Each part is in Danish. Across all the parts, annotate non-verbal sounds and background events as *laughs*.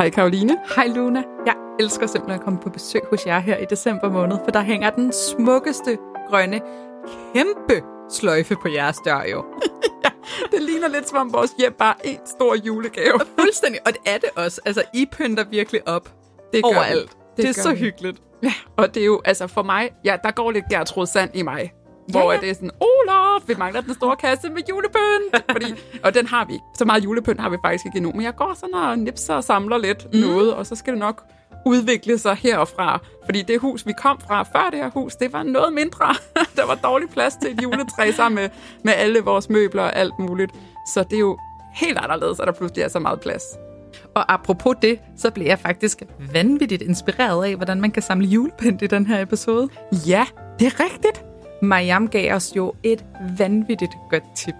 Hej Karoline. Hej Luna. Jeg elsker simpelthen at komme på besøg hos jer her i december måned, for der hænger den smukkeste grønne kæmpe sløjfe på jeres dør jo. *laughs* ja, det ligner lidt som om vores hjem bare en stor julegave. Og fuldstændig, og det er det også. Altså, I pynter virkelig op det overalt. Det, det er så vi. hyggeligt. Ja, og det er jo, altså for mig, ja, der går lidt Gertrud Sand i mig. Hvor ja, ja. det er sådan, Olof, vi mangler den store kasse med julepynt. Fordi, og den har vi ikke. Så meget julepynt har vi faktisk ikke endnu. Men jeg går sådan og nipser og samler lidt mm. noget, og så skal det nok udvikle sig herfra. Fordi det hus, vi kom fra før det her hus, det var noget mindre. *laughs* der var dårlig plads til et juletræ sammen med, med alle vores møbler og alt muligt. Så det er jo helt anderledes, at der pludselig er så meget plads. Og apropos det, så blev jeg faktisk vanvittigt inspireret af, hvordan man kan samle julepynt i den her episode. Ja, det er rigtigt. Mariam gav os jo et vanvittigt godt tip.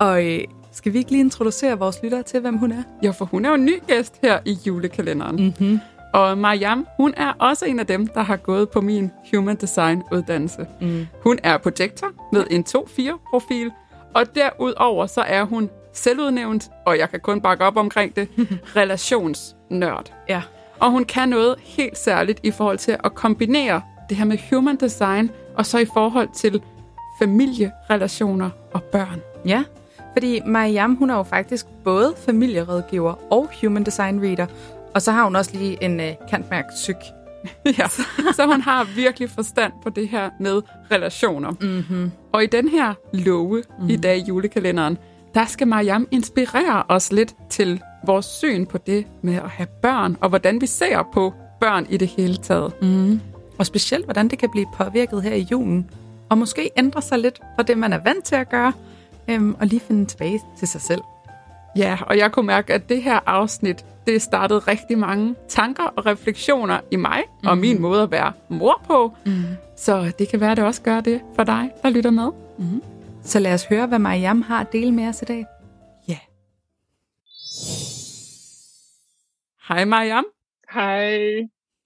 Og øh, skal vi ikke lige introducere vores lyttere til, hvem hun er? Jo, for hun er jo en ny gæst her i julekalenderen. Mm-hmm. Og Mariam, hun er også en af dem, der har gået på min Human Design uddannelse. Mm. Hun er projektor med en 2-4-profil, og derudover så er hun selvudnævnt, og jeg kan kun bakke op omkring det, *laughs* relationsnørd. Ja. Og hun kan noget helt særligt i forhold til at kombinere det her med human design, og så i forhold til familierelationer og børn. Ja, fordi Mariam, hun er jo faktisk både familierådgiver og human design reader, og så har hun også lige en uh, kantmærk syg. *laughs* ja, så hun har virkelig forstand på det her med relationer. Mm-hmm. Og i den her love mm-hmm. i dag i julekalenderen, der skal Mariam inspirere os lidt til vores syn på det med at have børn, og hvordan vi ser på børn i det hele taget. Mm. Og specielt, hvordan det kan blive påvirket her i julen. Og måske ændre sig lidt fra det, man er vant til at gøre, øhm, og lige finde tilbage til sig selv. Ja, og jeg kunne mærke, at det her afsnit, det startede rigtig mange tanker og refleksioner i mig, mm. og min måde at være mor på. Mm. Så det kan være, at det også gør det for dig, der lytter med. Mm. Så lad os høre, hvad Mariam har at dele med os i dag. Ja. Yeah. Hej Mariam. Hej.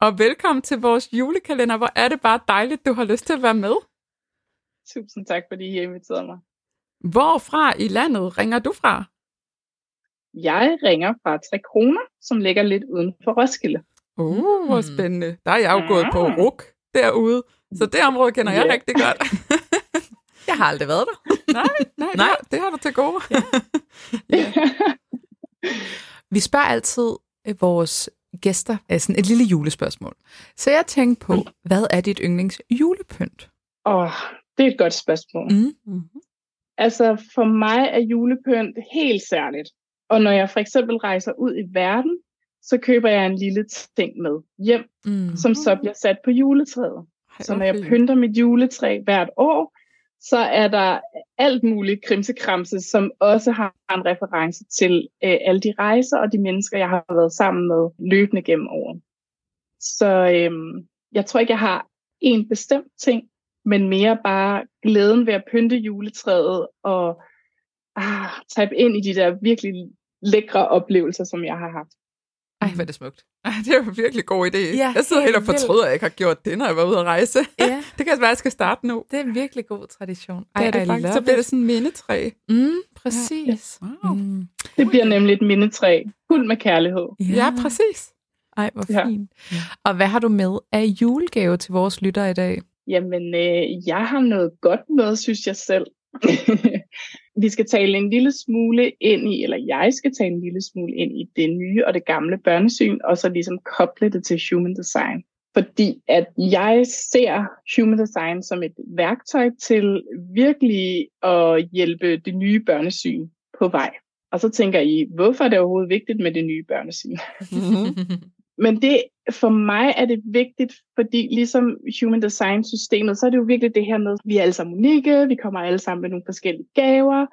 Og velkommen til vores julekalender. Hvor er det bare dejligt, du har lyst til at være med. Tusind tak, fordi I inviterede mig. Hvorfra i landet ringer du fra? Jeg ringer fra Tre Kroner, som ligger lidt uden for Roskilde. Uh, hvor spændende. Der er jeg jo ja. gået på RUK derude, så det område kender yeah. jeg rigtig godt. *laughs* jeg har aldrig været der. nej, *laughs* nej, nej. Det, det har du til gode. Ja. *laughs* ja. Vi spørger altid øh, vores gæster af sådan et lille julespørgsmål. Så jeg tænkte på, hvad er dit yndlings julepynt? Åh, oh, det er et godt spørgsmål. Mm. Altså, for mig er julepynt helt særligt. Og når jeg for eksempel rejser ud i verden, så køber jeg en lille ting med hjem, mm. som så bliver sat på juletræet. Ej, så når jeg pynter mit juletræ hvert år, så er der alt muligt krimsekramse, som også har en reference til øh, alle de rejser og de mennesker, jeg har været sammen med løbende gennem året. Så øh, jeg tror ikke, jeg har en bestemt ting, men mere bare glæden ved at pynte juletræet og ah, tabe ind i de der virkelig lækre oplevelser, som jeg har haft. Ej, hvad er det smukt. *laughs* Ej, det er jo en virkelig god idé. Ja, jeg sidder helt og fortryder, at jeg ikke har gjort det, når jeg var ude at rejse. Ja. *laughs* det kan være, at jeg skal starte nu. Det er en virkelig god tradition. Ej, det er det faktisk. Så bliver det sådan en mindetræ. Mm, præcis. Ja. Wow. Mm. Det bliver nemlig et mindetræ. Fuld med kærlighed. Ja, ja præcis. Ej, hvor fint. Ja. Og hvad har du med af julegave til vores lyttere i dag? Jamen, øh, jeg har noget godt med, synes jeg selv. *laughs* vi skal tale en lille smule ind i, eller jeg skal tale en lille smule ind i det nye og det gamle børnesyn, og så ligesom koble det til human design. Fordi at jeg ser human design som et værktøj til virkelig at hjælpe det nye børnesyn på vej. Og så tænker I, hvorfor er det overhovedet vigtigt med det nye børnesyn? *laughs* Men det, for mig er det vigtigt, fordi ligesom human design systemet, så er det jo virkelig det her med, at vi er alle sammen unikke, vi kommer alle sammen med nogle forskellige gaver,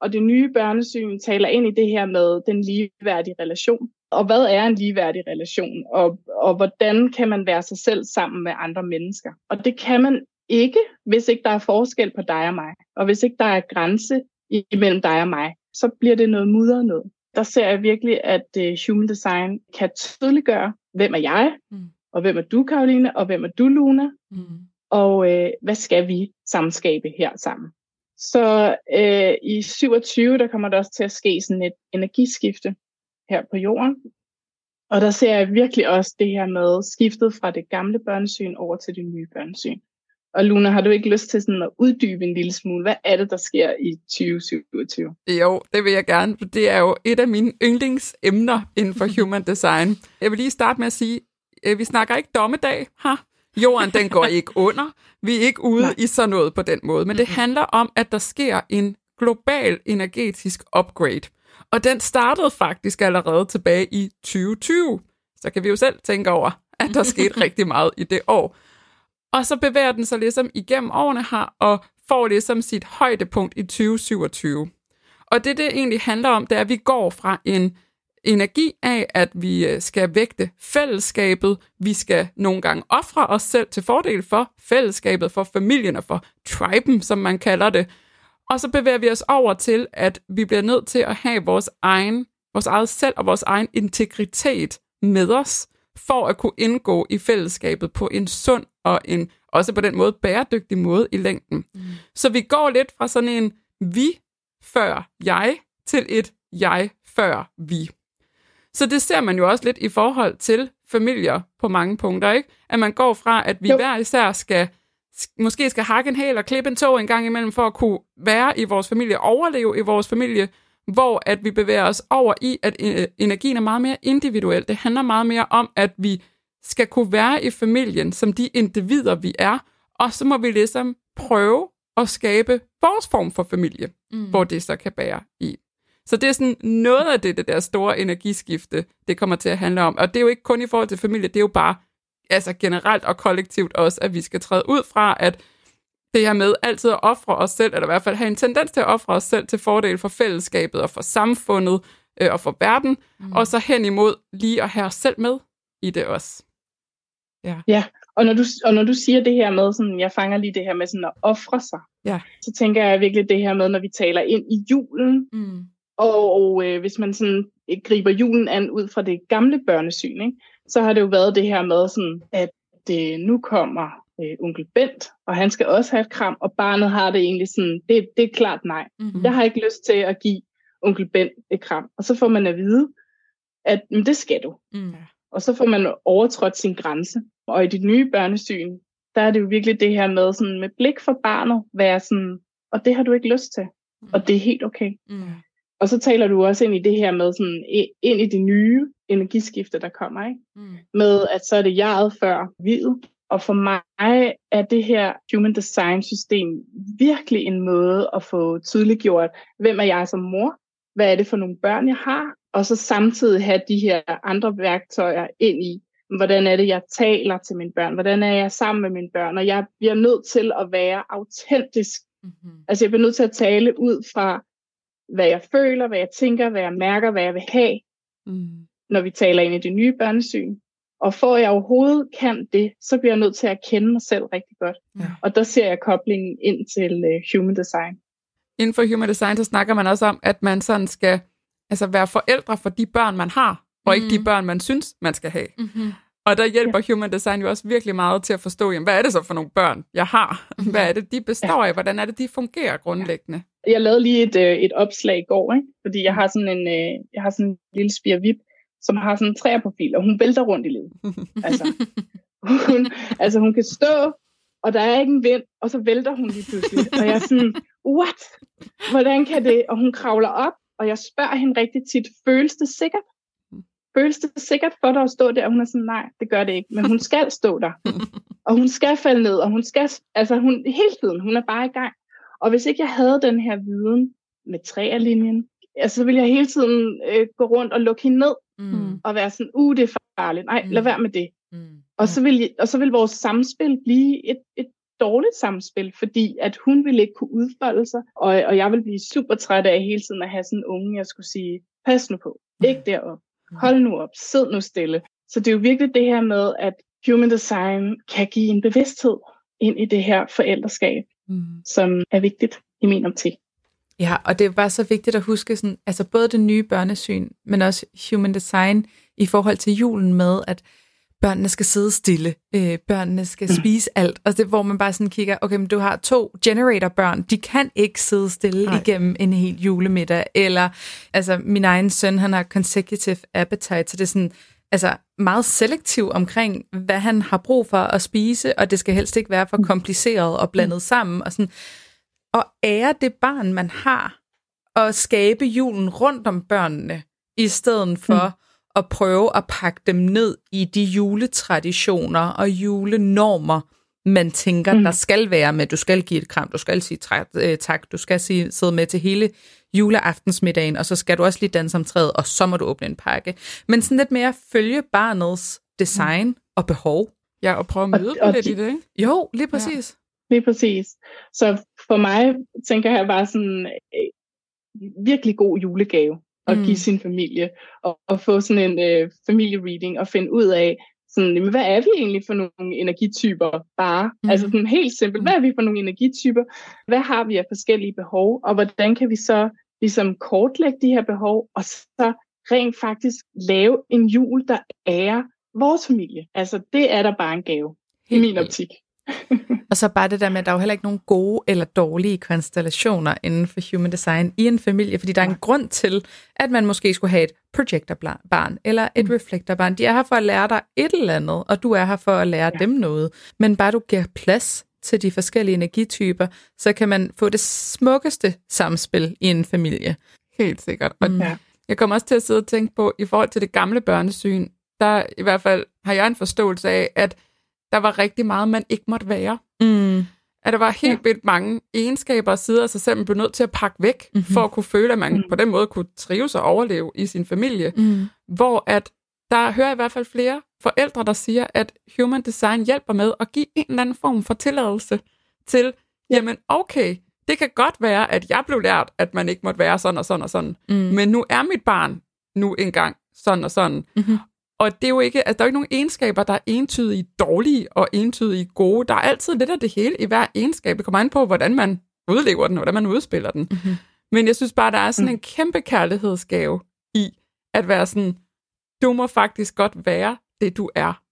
og det nye børnesyn taler ind i det her med den ligeværdige relation. Og hvad er en ligeværdig relation? Og, og hvordan kan man være sig selv sammen med andre mennesker? Og det kan man ikke, hvis ikke der er forskel på dig og mig. Og hvis ikke der er grænse imellem dig og mig, så bliver det noget mudder noget der ser jeg virkelig, at uh, human design kan tydeliggøre, hvem er jeg, mm. og hvem er du, Karoline, og hvem er du, Luna, mm. og uh, hvad skal vi samskabe her sammen. Så uh, i 27, der kommer der også til at ske sådan et energiskifte her på jorden, Og der ser jeg virkelig også det her med skiftet fra det gamle børnesyn over til det nye børnesyn. Og Luna, har du ikke lyst til sådan at uddybe en lille smule? Hvad er det, der sker i 2027? Jo, det vil jeg gerne. Det er jo et af mine yndlingsemner inden for *laughs* human design. Jeg vil lige starte med at sige, at øh, vi snakker ikke dommedag her. Jorden, den går ikke under. Vi er ikke ude Nej. i sådan noget på den måde. Men det handler om, at der sker en global energetisk upgrade. Og den startede faktisk allerede tilbage i 2020. Så kan vi jo selv tænke over, at der skete *laughs* rigtig meget i det år. Og så bevæger den sig ligesom igennem årene her, og får ligesom sit højdepunkt i 2027. Og det, det egentlig handler om, det er, at vi går fra en energi af, at vi øh, skal vægte fællesskabet. Vi skal nogle gange ofre os selv til fordel for fællesskabet, for familien og for triben, som man kalder det. Og så bevæger vi os over til, at vi bliver nødt til at have vores egen, vores eget selv og vores egen integritet med os, for at kunne indgå i fællesskabet på en sund og en også på den måde bæredygtig måde i længden. Mm. Så vi går lidt fra sådan en vi før jeg til et jeg før vi. Så det ser man jo også lidt i forhold til familier på mange punkter, ikke? At man går fra, at vi jo. hver især skal måske skal hakke en hæl og klippe en tog en gang imellem for at kunne være i vores familie, overleve i vores familie, hvor at vi bevæger os over i, at øh, energien er meget mere individuel. Det handler meget mere om, at vi skal kunne være i familien som de individer, vi er, og så må vi ligesom prøve at skabe vores form for familie, mm. hvor det så kan bære i. Så det er sådan noget af det, det der store energiskifte, det kommer til at handle om. Og det er jo ikke kun i forhold til familie, det er jo bare altså generelt og kollektivt også, at vi skal træde ud fra, at det her med altid at ofre os selv, eller i hvert fald have en tendens til at ofre os selv til fordel for fællesskabet og for samfundet øh, og for verden, mm. og så hen imod lige at have os selv med i det også. Ja, ja. Og, når du, og når du siger det her med, sådan, jeg fanger lige det her med sådan at ofre sig, ja. så tænker jeg virkelig det her med, når vi taler ind i julen, mm. og, og øh, hvis man sådan øh, griber julen an ud fra det gamle børnesyn, ikke, så har det jo været det her med, sådan, at øh, nu kommer øh, onkel Bent, og han skal også have et kram, og barnet har det egentlig sådan, det, det er klart nej. Mm-hmm. Jeg har ikke lyst til at give onkel Bent et kram. Og så får man at vide, at men det skal du. Mm. Og så får man overtrådt sin grænse. Og i dit nye børnesyn, der er det jo virkelig det her med sådan med blik for barnet, være sådan, og det har du ikke lyst til. Mm. Og det er helt okay. Mm. Og så taler du også ind i det her med sådan, ind i de nye energiskifte, der kommer, ikke? Mm. Med at så er det jeget før videt. Og for mig er det her human design system virkelig en måde at få tydeliggjort, hvem er jeg som mor? Hvad er det for nogle børn, jeg har? Og så samtidig have de her andre værktøjer ind i, hvordan er det, jeg taler til mine børn? Hvordan er jeg sammen med mine børn? Og jeg bliver nødt til at være autentisk. Mm-hmm. Altså jeg bliver nødt til at tale ud fra, hvad jeg føler, hvad jeg tænker, hvad jeg mærker, hvad jeg vil have, mm. når vi taler ind i det nye børnesyn. Og for at jeg overhovedet kan det, så bliver jeg nødt til at kende mig selv rigtig godt. Ja. Og der ser jeg koblingen ind til uh, human design. Inden for human design, så snakker man også om, at man sådan skal altså være forældre for de børn, man har, og mm. ikke de mm. børn, man synes, man skal have. Mm-hmm. Og der hjælper ja. human design jo også virkelig meget til at forstå, jamen, hvad er det så for nogle børn, jeg har? Mm-hmm. Hvad er det, de består ja. af? Hvordan er det, de fungerer grundlæggende? Jeg lavede lige et, øh, et opslag i går, ikke? fordi jeg har sådan en, øh, jeg har sådan en lille spire vip, som har sådan en træerprofil, og hun vælter rundt i livet. altså, hun, altså hun kan stå, og der er ikke en vind, og så vælter hun lige pludselig. Og jeg er sådan, what? Hvordan kan det? Og hun kravler op, og jeg spørger hende rigtig tit, føles det sikkert? Føles det sikkert for dig at stå der? Og hun er sådan, nej, det gør det ikke. Men hun skal stå der. Og hun skal falde ned, og hun skal, altså hun, hele tiden, hun er bare i gang. Og hvis ikke jeg havde den her viden med træerlinjen, altså, så ville jeg hele tiden øh, gå rundt og lukke hende ned, mm. og være sådan, uh, det er farligt, nej, mm. lad være med det. Mm. Og, så vil, og så vil vores samspil blive et, et dårligt samspil, fordi at hun ville ikke kunne udfolde sig, og, og jeg vil blive super træt af hele tiden at have sådan en unge, jeg skulle sige, pas nu på, ikke derop, mm. hold nu op, sid nu stille. Så det er jo virkelig det her med, at human design kan give en bevidsthed ind i det her forældreskab, mm. som er vigtigt i min optik. Ja, og det er bare så vigtigt at huske, sådan, altså både det nye børnesyn, men også human design i forhold til julen med, at børnene skal sidde stille, øh, børnene skal mm. spise alt, og det hvor man bare sådan kigger, okay, men du har to generator-børn, de kan ikke sidde stille Nej. igennem en hel julemiddag, eller altså min egen søn, han har consecutive appetite, så det er sådan, altså meget selektiv omkring, hvad han har brug for at spise, og det skal helst ikke være for kompliceret og blandet sammen. Og, sådan. Og ære det barn, man har, og skabe julen rundt om børnene, i stedet for mm. at prøve at pakke dem ned i de juletraditioner og julenormer, man tænker, mm. der skal være med, du skal give et kram, du skal sige øh, tak, du skal sige, sidde med til hele juleaftensmiddagen, og så skal du også lige danse om træet, og så må du åbne en pakke. Men sådan lidt mere følge barnets design mm. og behov. Ja, og prøve at møde og, og lidt de, i det, ikke? Jo, lige præcis. Ja. Lige præcis. Så for mig, tænker jeg bare sådan, øh, virkelig god julegave at mm. give sin familie, og, og få sådan en øh, familiereading, og finde ud af, sådan, jamen, hvad er vi egentlig for nogle energityper bare? Mm. Altså sådan helt simpelt, hvad er vi for nogle energityper? Hvad har vi af forskellige behov? Og hvordan kan vi så ligesom kortlægge de her behov, og så rent faktisk lave en jul, der er vores familie. Altså det er der bare en gave helt i min optik. *laughs* og så bare det der med, at der er jo heller ikke nogen gode eller dårlige konstellationer inden for human design i en familie, fordi der er en grund til, at man måske skulle have et projectorbarn eller et mm. reflektorbarn. De er her for at lære dig et eller andet, og du er her for at lære ja. dem noget. Men bare du giver plads til de forskellige energityper, så kan man få det smukkeste samspil i en familie. Helt sikkert. Og mm. jeg kommer også til at sidde og tænke på, i forhold til det gamle børnesyn, der i hvert fald har jeg en forståelse af, at der var rigtig meget, man ikke måtte være. Mm. At der var helt ja. vildt mange egenskaber og sider af sig selv, man blev nødt til at pakke væk, mm-hmm. for at kunne føle, at man mm. på den måde kunne trives og overleve i sin familie. Mm. Hvor at der hører i hvert fald flere forældre, der siger, at human design hjælper med at give en eller anden form for tilladelse til, jamen okay, det kan godt være, at jeg blev lært, at man ikke måtte være sådan og sådan og sådan, mm. men nu er mit barn nu engang sådan og sådan. Mm-hmm. Og det er jo ikke, altså, der er jo ikke nogen egenskaber, der er entydigt dårlige og entydigt gode. Der er altid lidt af det hele i hver egenskab. Det kommer an på, hvordan man udlever den, og hvordan man udspiller den. Mm-hmm. Men jeg synes bare, der er sådan mm. en kæmpe kærlighedsgave i at være sådan, du må faktisk godt være det, du er.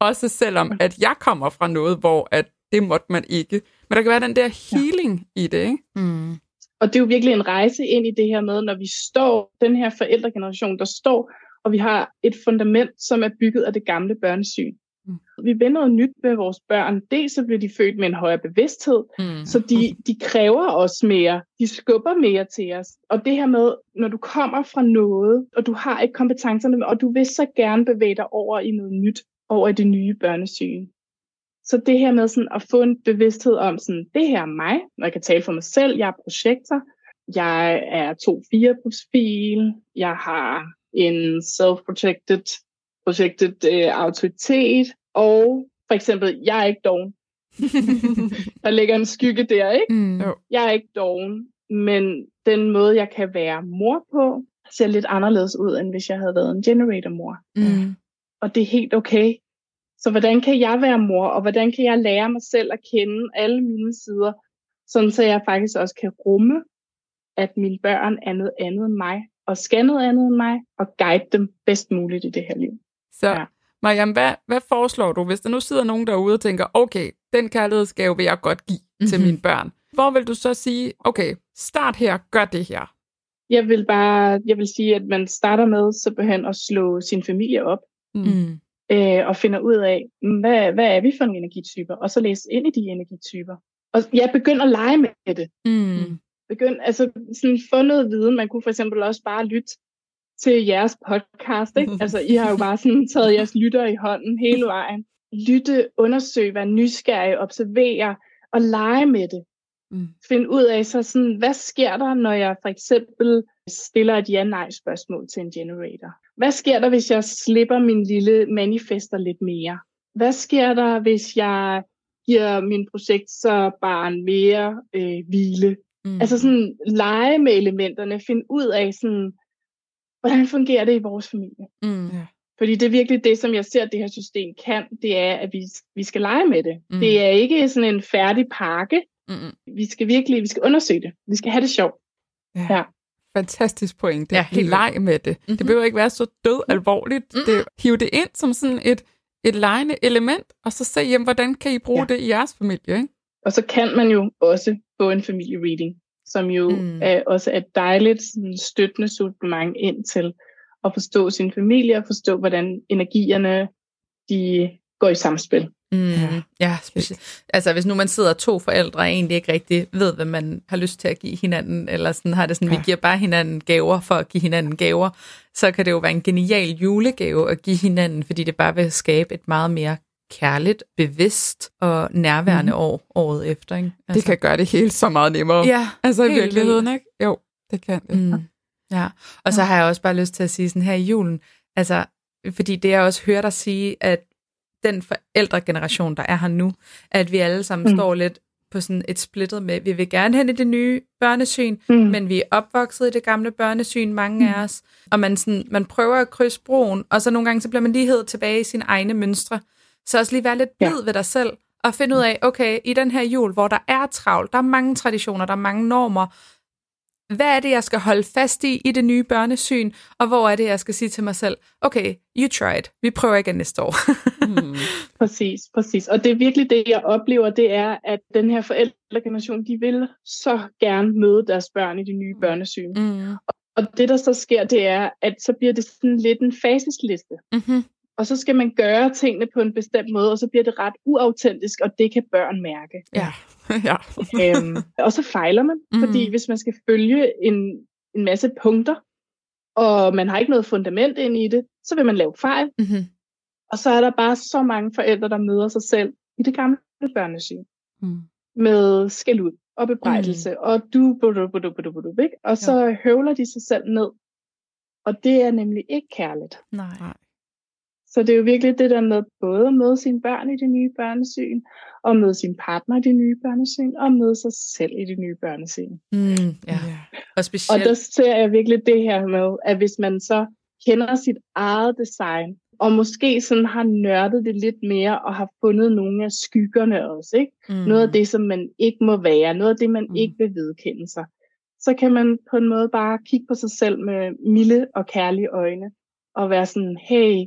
Også selvom, at jeg kommer fra noget, hvor at det måtte man ikke. Men der kan være den der healing ja. i det, ikke? Mm. Og det er jo virkelig en rejse ind i det her med, når vi står, den her forældregeneration, der står og vi har et fundament, som er bygget af det gamle børnesyn. Mm. Vi vil noget nyt med vores børn. Dels så bliver de født med en højere bevidsthed, mm. så de, de kræver os mere. De skubber mere til os. Og det her med, når du kommer fra noget, og du har ikke kompetencerne, og du vil så gerne bevæge dig over i noget nyt, over i det nye børnesyn. Så det her med sådan at få en bevidsthed om, sådan, det her er mig, når jeg kan tale for mig selv, jeg er projektor, jeg er 2-4 profil, jeg har en self-protected projected øh, autoritet, og for eksempel, jeg er ikke doven. *laughs* der ligger en skygge der, ikke? Mm. Jeg er ikke doven, men den måde, jeg kan være mor på, ser lidt anderledes ud, end hvis jeg havde været en generator-mor. Mm. Og det er helt okay. Så hvordan kan jeg være mor, og hvordan kan jeg lære mig selv at kende alle mine sider, sådan så jeg faktisk også kan rumme, at mine børn er noget andet end mig, og skal noget andet end mig, og guide dem bedst muligt i det her liv. Så ja. Mariam, hvad, hvad foreslår du, hvis der nu sidder nogen derude og tænker, okay, den kærlighedsgave vil jeg godt give mm-hmm. til mine børn. Hvor vil du så sige, okay, start her, gør det her? Jeg vil bare, jeg vil sige, at man starter med simpelthen at slå sin familie op. Mm. Øh, og finder ud af, hvad, hvad er vi for nogle energityper, og så læse ind i de energityper. Og jeg begynder at lege med det. Mm. Begynd, altså sådan få noget viden. Man kunne for eksempel også bare lytte til jeres podcast. Ikke? Altså, I har jo bare sådan *laughs* taget jeres lytter i hånden hele vejen. Lytte, undersøge, være nysgerrig, observere og lege med det. Mm. Find ud af, så sådan, hvad sker der, når jeg for eksempel stiller et ja-nej-spørgsmål til en generator? Hvad sker der, hvis jeg slipper min lille manifester lidt mere? Hvad sker der, hvis jeg giver min projekt så bare mere øh, hvile? Mm. Altså sådan lege med elementerne, finde ud af sådan, hvordan fungerer det i vores familie. Mm. Fordi det er virkelig det, som jeg ser, at det her system kan, det er, at vi, vi skal lege med det. Mm. Det er ikke sådan en færdig pakke. Mm. Vi skal virkelig, vi skal undersøge det. Vi skal have det sjovt. Ja. ja. Fantastisk point. Ja, helt leg med det. Mm-hmm. Det behøver ikke være så død alvorligt. Mm-hmm. Det, hive det ind som sådan et, et legende element, og så se, jamen, hvordan kan I bruge ja. det i jeres familie? Ikke? Og så kan man jo også få en familiereading, som jo mm. er også et dejligt sådan, støttende supplement ind til at forstå sin familie og forstå, hvordan energierne de går i samspil. Mm, ja, ja specielt. Altså hvis nu man sidder to forældre og egentlig ikke rigtig ved, hvad man har lyst til at give hinanden, eller sådan har det sådan, ja. vi giver bare hinanden gaver for at give hinanden gaver, så kan det jo være en genial julegave at give hinanden, fordi det bare vil skabe et meget mere kærligt, bevidst og nærværende mm. år året efter. Ikke? Altså. Det kan gøre det helt så meget nemmere. Ja, altså i virkeligheden, ikke? Jo, det kan det. Mm. Ja, og så har jeg også bare lyst til at sige sådan her i julen, altså, fordi det jeg også hører dig sige, at den forældregeneration, der er her nu, at vi alle sammen mm. står lidt på sådan et splittet med, vi vil gerne hen i det nye børnesyn, mm. men vi er opvokset i det gamle børnesyn, mange mm. af os, og man, sådan, man prøver at krydse broen, og så nogle gange så bliver man lige hed tilbage i sine egne mønstre. Så også lige være lidt blid ja. ved dig selv, og finde ud af, okay, i den her jul, hvor der er travlt, der er mange traditioner, der er mange normer, hvad er det, jeg skal holde fast i i det nye børnesyn, og hvor er det, jeg skal sige til mig selv, okay, you tried, vi prøver igen næste år. mm. *laughs* Præcis, præcis. Og det er virkelig det, jeg oplever, det er, at den her forældregeneration, de vil så gerne møde deres børn i det nye børnesyn. Mm. Og, det, der så sker, det er, at så bliver det sådan lidt en fasesliste. Mm-hmm. Og så skal man gøre tingene på en bestemt måde, og så bliver det ret uautentisk, og det kan børn mærke. Ja. *laughs* ja. øhm, og så fejler man, mm. fordi hvis man skal følge en, en masse punkter, og man har ikke noget fundament ind i det, så vil man lave fejl. Mm-hmm. Og så er der bare så mange forældre, der møder sig selv i det gamle børnesyn. Mm. Med skæld ud og bebrejdelse, mm. og du, budu, budu, budu, budu, ikke? og så ja. høvler de sig selv ned. Og det er nemlig ikke kærligt. Nej. Så det er jo virkelig det der med både at møde sine børn i det nye børnesyn, og møde sin partner i det nye børnesyn, og møde sig selv i det nye børnesyn. Mm, ja. Og, specielt... og der ser jeg virkelig det her med, at hvis man så kender sit eget design, og måske sådan har nørdet det lidt mere, og har fundet nogle af skyggerne også, ikke? Mm. noget af det, som man ikke må være, noget af det, man mm. ikke vil vedkende sig, så kan man på en måde bare kigge på sig selv med milde og kærlige øjne, og være sådan, hey,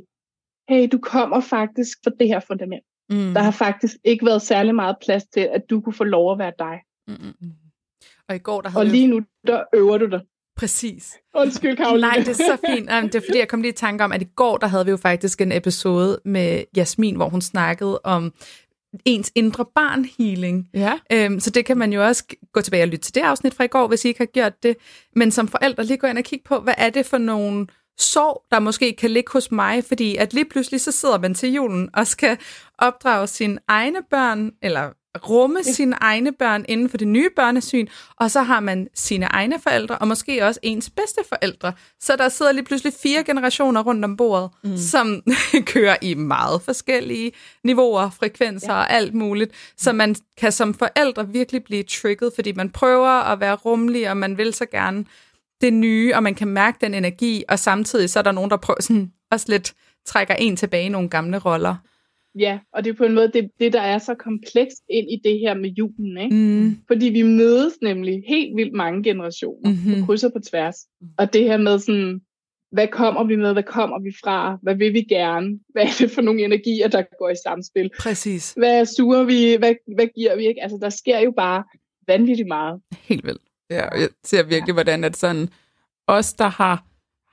hey, du kommer faktisk fra det her fundament. Mm. Der har faktisk ikke været særlig meget plads til, at du kunne få lov at være dig. Mm-mm. Og i går, der havde Og lige nu, der øver du dig. Præcis. Undskyld, Karoline. Nej, det er så fint. det er fordi, jeg kom lige i tanke om, at i går, der havde vi jo faktisk en episode med Jasmin, hvor hun snakkede om ens indre barn healing. Ja. Øhm, så det kan man jo også gå tilbage og lytte til det afsnit fra i går, hvis I ikke har gjort det. Men som forældre lige gå ind og kigge på, hvad er det for nogle sorg, der måske kan ligge hos mig, fordi at lige pludselig så sidder man til julen og skal opdrage sine egne børn, eller rumme ja. sine egne børn inden for det nye børnesyn, og så har man sine egne forældre, og måske også ens bedste forældre. Så der sidder lige pludselig fire generationer rundt om bordet, mm. som *laughs* kører i meget forskellige niveauer, frekvenser ja. og alt muligt. Så man kan som forældre virkelig blive trigget, fordi man prøver at være rummelig, og man vil så gerne det nye, og man kan mærke den energi, og samtidig så er der nogen, der prøver sådan, også lidt trækker en tilbage i nogle gamle roller. Ja, og det er på en måde det, det der er så komplekst ind i det her med julen, ikke? Mm. Fordi vi mødes nemlig helt vildt mange generationer, mm-hmm. på kryds og på tværs. Og det her med sådan, hvad kommer vi med, hvad kommer vi fra, hvad vil vi gerne, hvad er det for nogle energier, der går i samspil. Præcis. Hvad suger vi, hvad, hvad giver vi, ikke? Altså, der sker jo bare vanvittigt meget. Helt vildt. Ja, og jeg ser virkelig, ja. hvordan at sådan, os, der har,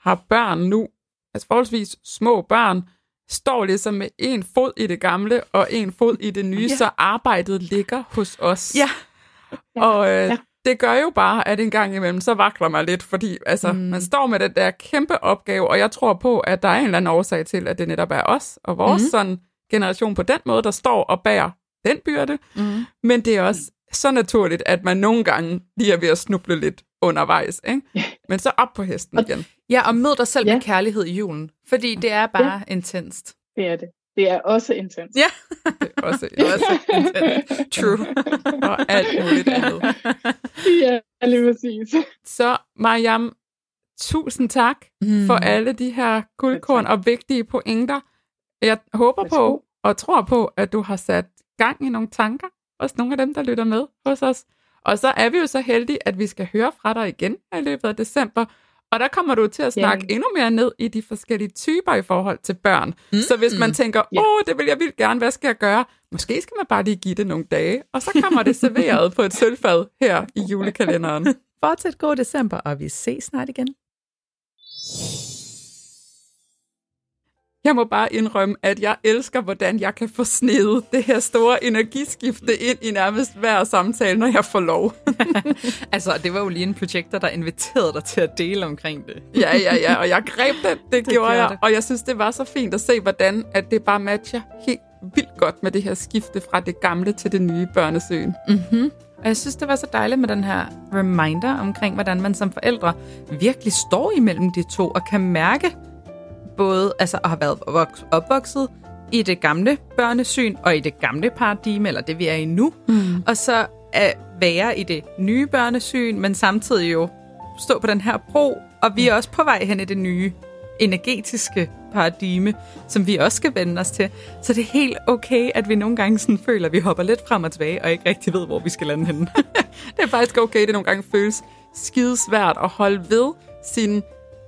har børn nu, altså forholdsvis små børn, står ligesom med en fod i det gamle og en fod i det nye, ja. så arbejdet ligger hos os. Ja. Og øh, ja. det gør jo bare, at en gang imellem, så vakler man lidt, fordi altså, mm. man står med den der kæmpe opgave, og jeg tror på, at der er en eller anden årsag til, at det netop er os og vores mm. sådan, generation på den måde, der står og bærer den byrde. Mm. Men det er også så naturligt, at man nogle gange lige er ved at snuble lidt undervejs. Ikke? Ja. Men så op på hesten igen. Ja, og mød dig selv ja. med kærlighed i julen. Fordi det er bare ja. intenst. Det er det. Det er også intens. Ja. *laughs* det er også, også intens. True. og alt muligt andet. Ja, lige præcis. Så Mariam, tusind tak mm. for alle de her guldkorn og vigtige pointer. Jeg håber på og tror på, at du har sat gang i nogle tanker også nogle af dem, der lytter med hos os. Og så er vi jo så heldige, at vi skal høre fra dig igen i løbet af december. Og der kommer du til at snakke yeah. endnu mere ned i de forskellige typer i forhold til børn. Mm. Så hvis man tænker, åh, yeah. det vil jeg vildt gerne, hvad skal jeg gøre? Måske skal man bare lige give det nogle dage, og så kommer det serveret på et *laughs* sølvfad her i julekalenderen. Fortsæt god december, og vi ses snart igen. Jeg må bare indrømme, at jeg elsker, hvordan jeg kan få snedet det her store energiskifte ind i nærmest hver samtale, når jeg får lov. *laughs* altså, det var jo lige en projekter, der inviterede dig til at dele omkring det. ja, ja, ja, og jeg greb det. *laughs* Det, det gjorde jeg. Det. Og jeg synes, det var så fint at se, hvordan at det bare matcher helt vildt godt med det her skifte fra det gamle til det nye børnesøen. Mm-hmm. Og jeg synes, det var så dejligt med den her reminder omkring, hvordan man som forældre virkelig står imellem de to og kan mærke både altså at have været opvokset i det gamle børnesyn og i det gamle paradigme, eller det vi er i nu, mm. og så at være i det nye børnesyn, men samtidig jo stå på den her bro, og vi er også på vej hen i det nye energetiske paradigme, som vi også skal vende os til. Så det er helt okay, at vi nogle gange sådan føler, at vi hopper lidt frem og tilbage, og ikke rigtig ved, hvor vi skal lande henne. *laughs* det er faktisk okay, det nogle gange føles skidesvært at holde ved sine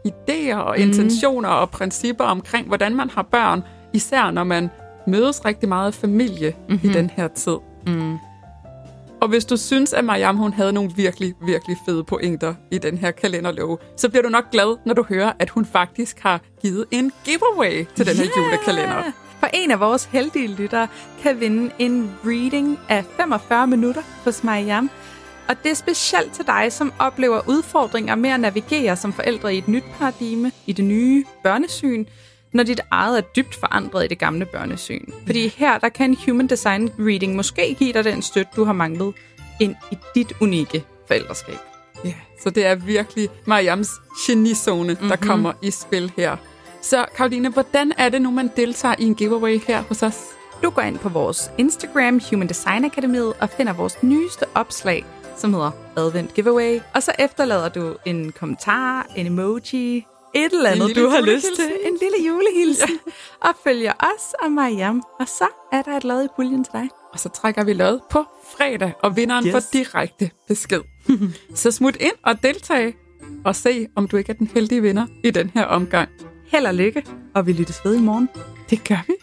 idéer og mm. intentioner og principper omkring, hvordan man har børn, især når man mødes rigtig meget familie mm-hmm. i mhm. den her tid. Mm. Og hvis du synes, at Mariam hun havde nogle virkelig, virkelig fede pointer i den her kalenderlov, så bliver du nok glad, når du hører, at hun faktisk har givet en giveaway til den her yeah! julekalender. For en af vores heldige lyttere kan vinde en reading af 45 minutter hos Mariam. Og det er specielt til dig, som oplever udfordringer med at navigere som forældre i et nyt paradigme, i det nye børnesyn, når dit eget er dybt forandret i det gamle børnesyn. Fordi her, der kan Human Design Reading måske give dig den støtte, du har manglet ind i dit unikke forældreskab. Ja, så det er virkelig Mariams genizone, mm-hmm. der mhm. kommer i spil her. Så Karoline, hvordan er det nu, man deltager i en giveaway her hos os? Du går ind på vores Instagram, Human Design Akademiet, og finder vores nyeste opslag, som hedder Advent Giveaway. Og så efterlader du en kommentar, en emoji, et eller andet, du har lyst til. En lille julehilsen. Ja. Og følger os og Mariam. Og så er der et lod i puljen til dig. Og så trækker vi lod på fredag, og vinderen yes. får direkte besked. *laughs* så smut ind og deltag, og se, om du ikke er den heldige vinder i den her omgang. Held og lykke, og vi lyttes ved i morgen. Det gør vi.